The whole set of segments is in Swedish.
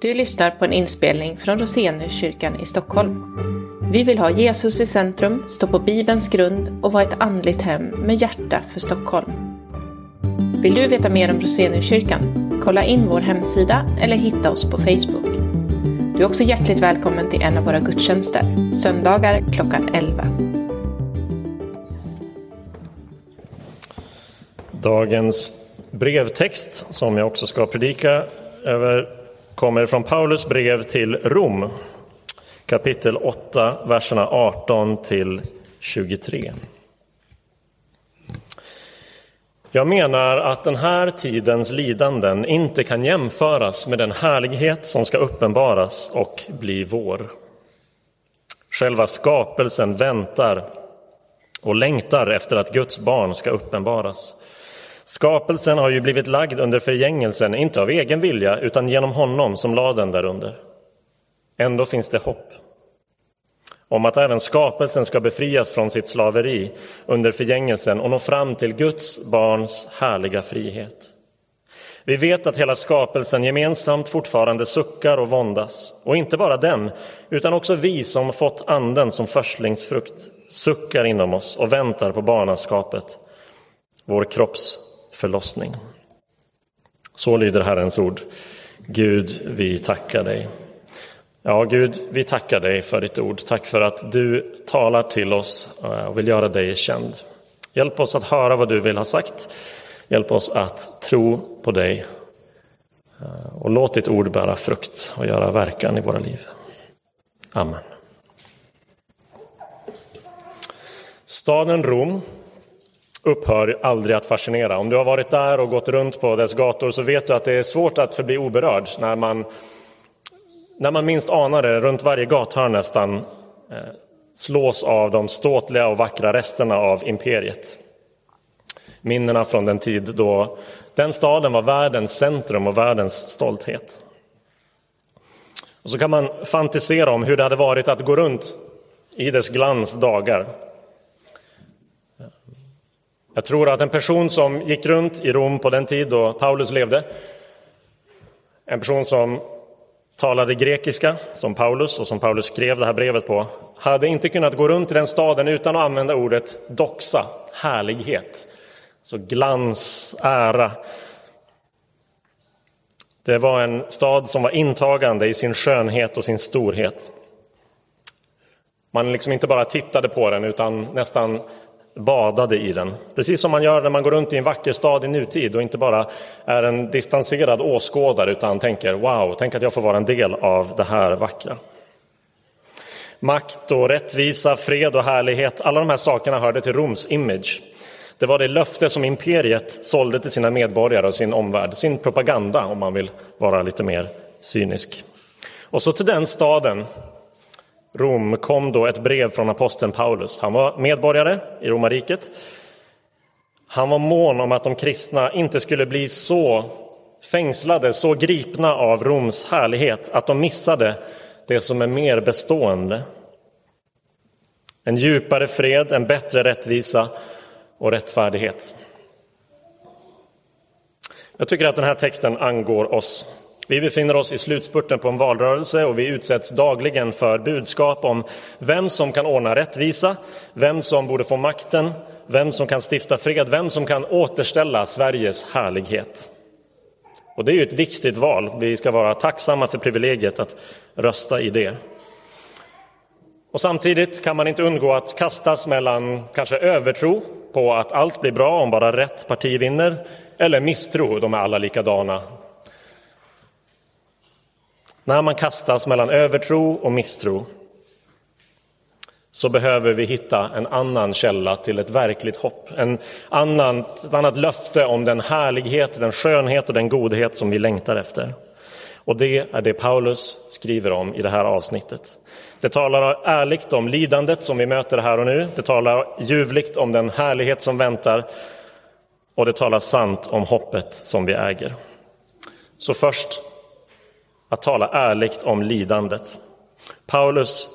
Du lyssnar på en inspelning från Roseniuskyrkan i Stockholm. Vi vill ha Jesus i centrum, stå på Bibelns grund och vara ett andligt hem med hjärta för Stockholm. Vill du veta mer om Roseniuskyrkan? Kolla in vår hemsida eller hitta oss på Facebook. Du är också hjärtligt välkommen till en av våra gudstjänster, söndagar klockan 11. Dagens brevtext, som jag också ska predika över, kommer från Paulus brev till Rom, kapitel 8, verserna 18 till 23. Jag menar att den här tidens lidanden inte kan jämföras med den härlighet som ska uppenbaras och bli vår. Själva skapelsen väntar och längtar efter att Guds barn ska uppenbaras. Skapelsen har ju blivit lagd under förgängelsen, inte av egen vilja, utan genom honom som lade den därunder. Ändå finns det hopp om att även skapelsen ska befrias från sitt slaveri under förgängelsen och nå fram till Guds barns härliga frihet. Vi vet att hela skapelsen gemensamt fortfarande suckar och våndas. Och inte bara den, utan också vi som fått anden som förstlingsfrukt suckar inom oss och väntar på barnaskapet, vår kropps förlossning. Så lyder Herrens ord. Gud, vi tackar dig. Ja, Gud, vi tackar dig för ditt ord. Tack för att du talar till oss eh, och vill göra dig känd. Hjälp oss att höra vad du vill ha sagt. Hjälp oss att tro på dig. Eh, och låt ditt ord bära frukt och göra verkan i våra liv. Amen. Staden Rom upphör aldrig att fascinera. Om du har varit där och gått runt på dess gator så vet du att det är svårt att förbli oberörd när man, när man minst anar det, runt varje gathörn nästan, eh, slås av de ståtliga och vackra resterna av imperiet. Minnena från den tid då den staden var världens centrum och världens stolthet. Och så kan man fantisera om hur det hade varit att gå runt i dess glans dagar jag tror att en person som gick runt i Rom på den tid då Paulus levde, en person som talade grekiska som Paulus och som Paulus skrev det här brevet på, hade inte kunnat gå runt i den staden utan att använda ordet doxa, härlighet, så glans, ära. Det var en stad som var intagande i sin skönhet och sin storhet. Man liksom inte bara tittade på den utan nästan badade i den. Precis som man gör när man går runt i en vacker stad i nutid och inte bara är en distanserad åskådare utan tänker wow, tänk att jag får vara en del av det här vackra. Makt och rättvisa, fred och härlighet, alla de här sakerna hörde till Roms image. Det var det löfte som imperiet sålde till sina medborgare och sin omvärld, sin propaganda om man vill vara lite mer cynisk. Och så till den staden Rom kom då ett brev från aposteln Paulus. Han var medborgare i romarriket. Han var mån om att de kristna inte skulle bli så fängslade, så gripna av Roms härlighet att de missade det som är mer bestående. En djupare fred, en bättre rättvisa och rättfärdighet. Jag tycker att den här texten angår oss vi befinner oss i slutspurten på en valrörelse och vi utsätts dagligen för budskap om vem som kan ordna rättvisa, vem som borde få makten, vem som kan stifta fred, vem som kan återställa Sveriges härlighet. Och det är ju ett viktigt val. Vi ska vara tacksamma för privilegiet att rösta i det. Och samtidigt kan man inte undgå att kastas mellan kanske övertro på att allt blir bra om bara rätt parti vinner, eller misstro, de är alla likadana, när man kastas mellan övertro och misstro så behöver vi hitta en annan källa till ett verkligt hopp. En annan, ett annat löfte om den härlighet, den skönhet och den godhet som vi längtar efter. Och det är det Paulus skriver om i det här avsnittet. Det talar ärligt om lidandet som vi möter här och nu. Det talar ljuvligt om den härlighet som väntar. Och det talar sant om hoppet som vi äger. Så först att tala ärligt om lidandet. Paulus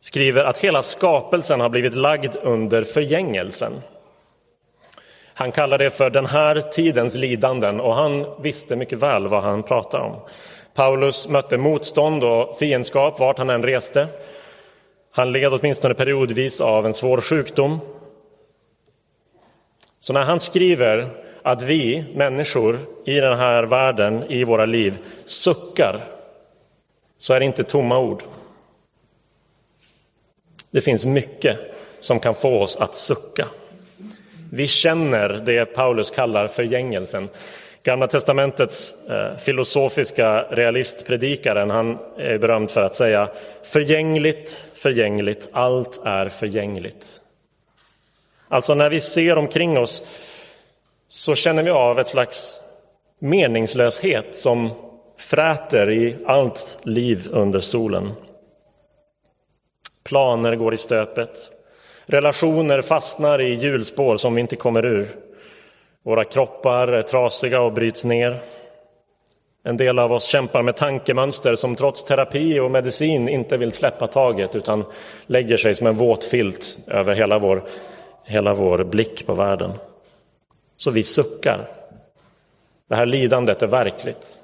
skriver att hela skapelsen har blivit lagd under förgängelsen. Han kallar det för den här tidens lidanden och han visste mycket väl vad han pratar om. Paulus mötte motstånd och fiendskap vart han än reste. Han led åtminstone periodvis av en svår sjukdom. Så när han skriver att vi människor i den här världen, i våra liv, suckar, så är det inte tomma ord. Det finns mycket som kan få oss att sucka. Vi känner det Paulus kallar förgängelsen. Gamla testamentets eh, filosofiska realistpredikaren, han är berömd för att säga förgängligt, förgängligt, allt är förgängligt. Alltså när vi ser omkring oss så känner vi av ett slags meningslöshet som fräter i allt liv under solen. Planer går i stöpet. Relationer fastnar i hjulspår som vi inte kommer ur. Våra kroppar är trasiga och bryts ner. En del av oss kämpar med tankemönster som trots terapi och medicin inte vill släppa taget utan lägger sig som en våt filt över hela vår, hela vår blick på världen. Så vi suckar. Det här lidandet är verkligt.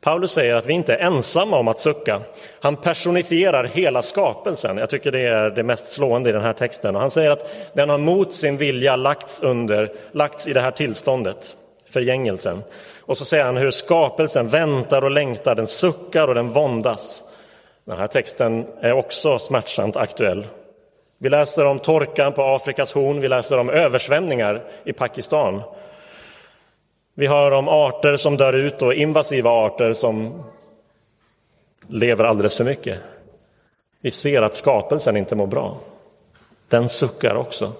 Paulus säger att vi inte är ensamma om att sucka. Han personifierar hela skapelsen. Jag tycker det är det mest slående i den här texten. Och han säger att den har mot sin vilja lagts, under, lagts i det här tillståndet, förgängelsen. Och så säger han hur skapelsen väntar och längtar, den suckar och den våndas. Den här texten är också smärtsamt aktuell. Vi läser om torkan på Afrikas horn, vi läser om översvämningar i Pakistan. Vi hör om arter som dör ut och invasiva arter som lever alldeles för mycket. Vi ser att skapelsen inte mår bra. Den suckar också.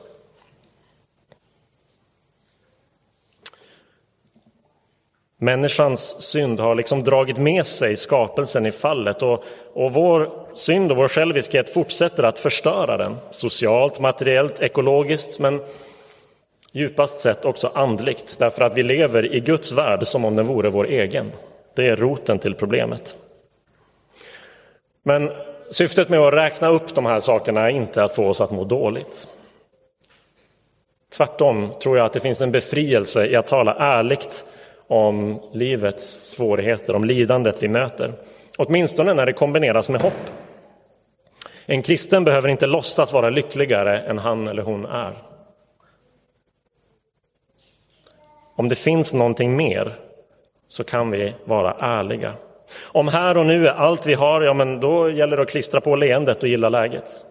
Människans synd har liksom dragit med sig skapelsen i fallet och, och vår synd och vår själviskhet fortsätter att förstöra den socialt, materiellt, ekologiskt men djupast sett också andligt därför att vi lever i Guds värld som om den vore vår egen. Det är roten till problemet. Men syftet med att räkna upp de här sakerna är inte att få oss att må dåligt. Tvärtom tror jag att det finns en befrielse i att tala ärligt om livets svårigheter, om lidandet vi möter. Åtminstone när det kombineras med hopp. En kristen behöver inte låtsas vara lyckligare än han eller hon är. Om det finns någonting mer så kan vi vara ärliga. Om här och nu är allt vi har, ja men då gäller det att klistra på leendet och gilla läget.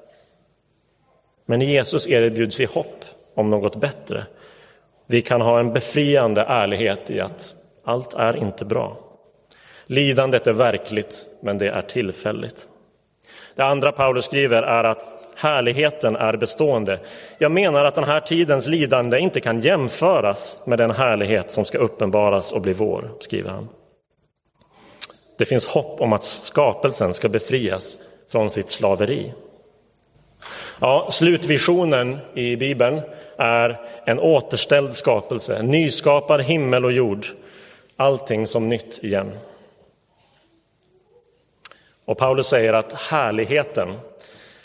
Men i Jesus erbjuds vi hopp om något bättre. Vi kan ha en befriande ärlighet i att allt är inte bra. Lidandet är verkligt, men det är tillfälligt. Det andra Paulus skriver är att härligheten är bestående. Jag menar att den här tidens lidande inte kan jämföras med den härlighet som ska uppenbaras och bli vår, skriver han. Det finns hopp om att skapelsen ska befrias från sitt slaveri. Ja, slutvisionen i Bibeln är en återställd skapelse, en nyskapad himmel och jord, allting som nytt igen. Och Paulus säger att härligheten,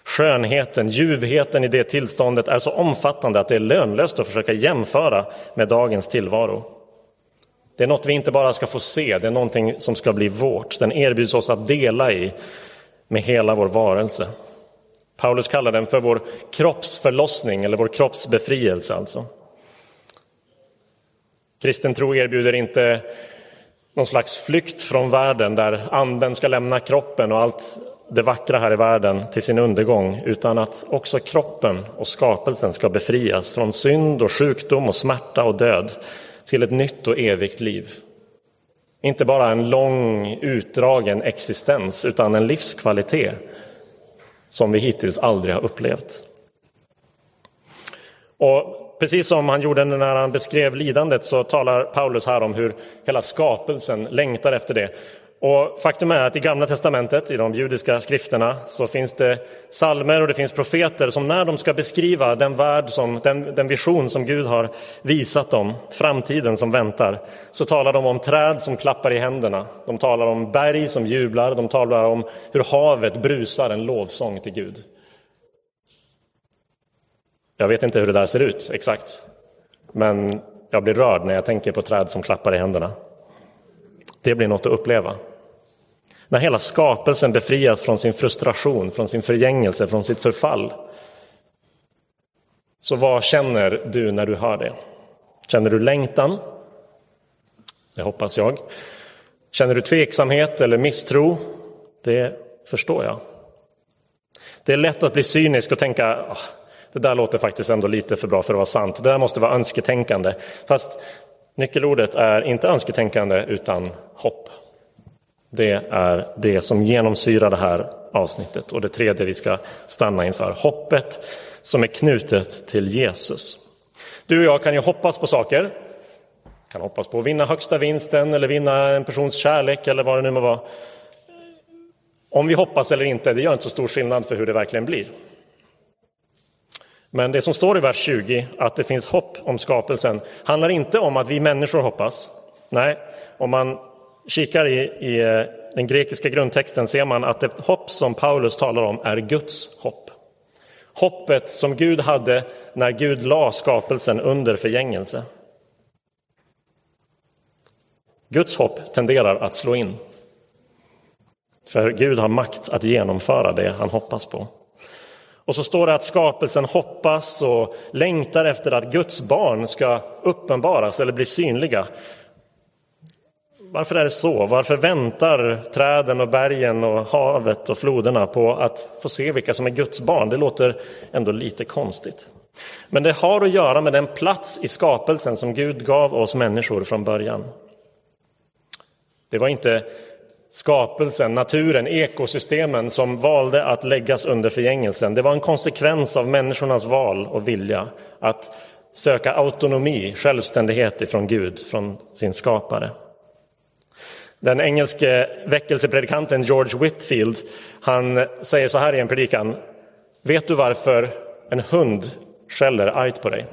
skönheten, ljuvheten i det tillståndet är så omfattande att det är lönlöst att försöka jämföra med dagens tillvaro. Det är något vi inte bara ska få se, det är någonting som ska bli vårt. Den erbjuds oss att dela i med hela vår varelse. Paulus kallar den för vår kroppsförlossning eller vår kroppsbefrielse. Alltså. Kristen tro erbjuder inte någon slags flykt från världen där anden ska lämna kroppen och allt det vackra här i världen till sin undergång utan att också kroppen och skapelsen ska befrias från synd och sjukdom och smärta och död till ett nytt och evigt liv. Inte bara en lång utdragen existens utan en livskvalitet som vi hittills aldrig har upplevt. Och precis som han gjorde när han beskrev lidandet så talar Paulus här om hur hela skapelsen längtar efter det. Och faktum är att i Gamla testamentet, i de judiska skrifterna, så finns det salmer och det finns profeter som när de ska beskriva den värld, som, den, den vision som Gud har visat dem, framtiden som väntar, så talar de om träd som klappar i händerna. De talar om berg som jublar, de talar om hur havet brusar en lovsång till Gud. Jag vet inte hur det där ser ut exakt, men jag blir rörd när jag tänker på träd som klappar i händerna. Det blir något att uppleva. När hela skapelsen befrias från sin frustration, från sin förgängelse, från sitt förfall. Så vad känner du när du hör det? Känner du längtan? Det hoppas jag. Känner du tveksamhet eller misstro? Det förstår jag. Det är lätt att bli cynisk och tänka ah, det där låter faktiskt ändå lite för bra för att vara sant. Det där måste vara önsketänkande. Fast nyckelordet är inte önsketänkande utan hopp. Det är det som genomsyrar det här avsnittet och det tredje vi ska stanna inför. Hoppet som är knutet till Jesus. Du och jag kan ju hoppas på saker. Kan hoppas på att vinna högsta vinsten eller vinna en persons kärlek eller vad det nu må vara. Om vi hoppas eller inte, det gör inte så stor skillnad för hur det verkligen blir. Men det som står i vers 20, att det finns hopp om skapelsen, handlar inte om att vi människor hoppas. Nej, om man kikar i, i eh, den grekiska grundtexten ser man att det hopp som Paulus talar om är Guds hopp. Hoppet som Gud hade när Gud la skapelsen under förgängelse. Guds hopp tenderar att slå in. För Gud har makt att genomföra det han hoppas på. Och så står det att skapelsen hoppas och längtar efter att Guds barn ska uppenbaras eller bli synliga. Varför är det så? Varför väntar träden och bergen och havet och floderna på att få se vilka som är Guds barn? Det låter ändå lite konstigt. Men det har att göra med den plats i skapelsen som Gud gav oss människor från början. Det var inte skapelsen, naturen, ekosystemen som valde att läggas under förgängelsen. Det var en konsekvens av människornas val och vilja att söka autonomi, självständighet ifrån Gud, från sin skapare. Den engelske väckelsepredikanten George Whitfield han säger så här i en predikan. Vet du varför en hund skäller argt på dig?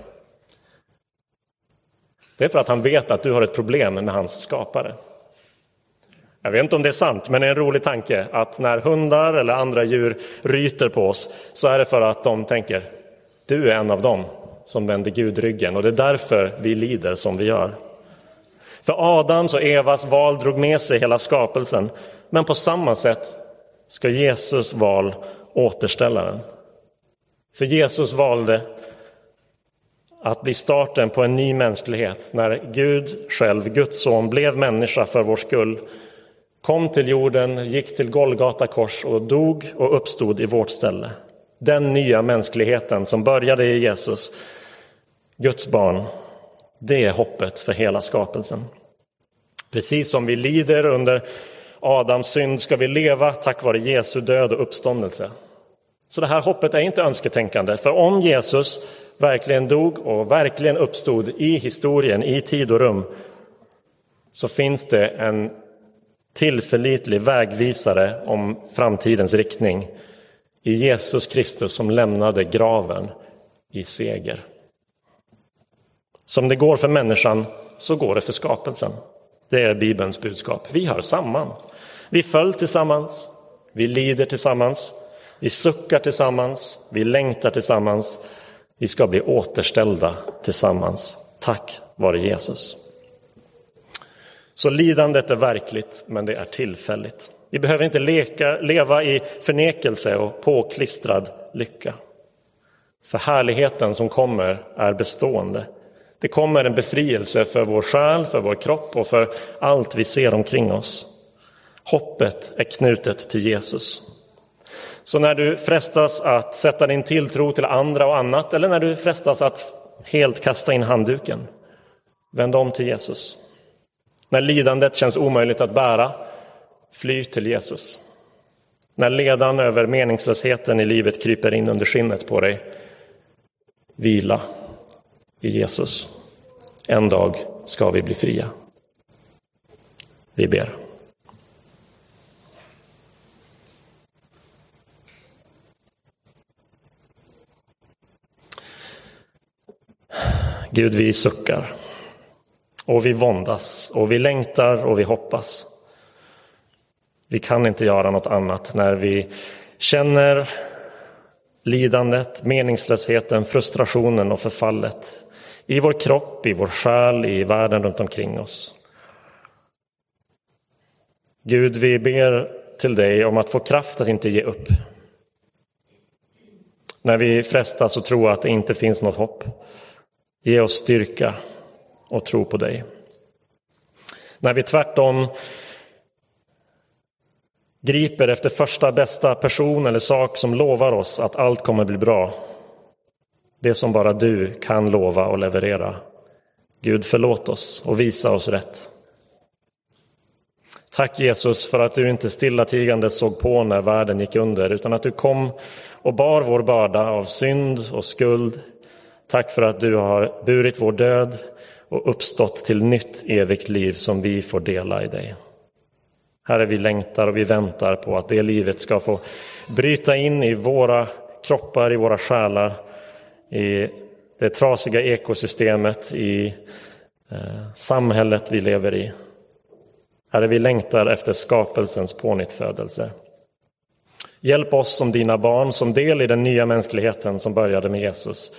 Det är för att han vet att du har ett problem med hans skapare. Jag vet inte om det är sant, men det är en rolig tanke att när hundar eller andra djur ryter på oss så är det för att de tänker du är en av dem som vänder Gud ryggen och det är därför vi lider som vi gör. För Adams och Evas val drog med sig hela skapelsen, men på samma sätt ska Jesus val återställa den. För Jesus valde att bli starten på en ny mänsklighet när Gud själv, Guds son, blev människa för vår skull kom till jorden, gick till Golgata kors och dog och uppstod i vårt ställe. Den nya mänskligheten som började i Jesus, Guds barn, det är hoppet för hela skapelsen. Precis som vi lider under Adams synd ska vi leva tack vare Jesu död och uppståndelse. Så det här hoppet är inte önsketänkande, för om Jesus verkligen dog och verkligen uppstod i historien, i tid och rum, så finns det en tillförlitlig vägvisare om framtidens riktning i Jesus Kristus som lämnade graven i seger. Som det går för människan, så går det för skapelsen. Det är Bibelns budskap. Vi hör samman. Vi föll tillsammans, vi lider tillsammans, vi suckar tillsammans, vi längtar tillsammans. Vi ska bli återställda tillsammans. Tack vare Jesus. Så lidandet är verkligt, men det är tillfälligt. Vi behöver inte leka, leva i förnekelse och påklistrad lycka. För härligheten som kommer är bestående. Det kommer en befrielse för vår själ, för vår kropp och för allt vi ser omkring oss. Hoppet är knutet till Jesus. Så när du frestas att sätta din tilltro till andra och annat eller när du frestas att helt kasta in handduken, vänd om till Jesus. När lidandet känns omöjligt att bära, fly till Jesus. När ledan över meningslösheten i livet kryper in under skinnet på dig, vila i Jesus. En dag ska vi bli fria. Vi ber. Gud, vi suckar. Och vi våndas och vi längtar och vi hoppas. Vi kan inte göra något annat när vi känner lidandet, meningslösheten, frustrationen och förfallet i vår kropp, i vår själ, i världen runt omkring oss. Gud, vi ber till dig om att få kraft att inte ge upp. När vi frestas att tro att det inte finns något hopp. Ge oss styrka och tro på dig. När vi tvärtom griper efter första bästa person eller sak som lovar oss att allt kommer bli bra. Det som bara du kan lova och leverera. Gud förlåt oss och visa oss rätt. Tack Jesus för att du inte stillatigande såg på när världen gick under utan att du kom och bar vår börda av synd och skuld. Tack för att du har burit vår död och uppstått till nytt evigt liv som vi får dela i dig. Herre, vi längtar och vi väntar på att det livet ska få bryta in i våra kroppar, i våra själar, i det trasiga ekosystemet, i eh, samhället vi lever i. Herre, vi längtar efter skapelsens pånyttfödelse. Hjälp oss som dina barn, som del i den nya mänskligheten som började med Jesus,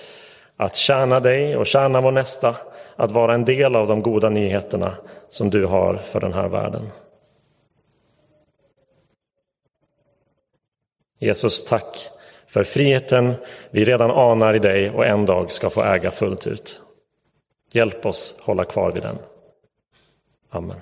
att tjäna dig och tjäna vår nästa, att vara en del av de goda nyheterna som du har för den här världen. Jesus, tack för friheten vi redan anar i dig och en dag ska få äga fullt ut. Hjälp oss hålla kvar vid den. Amen.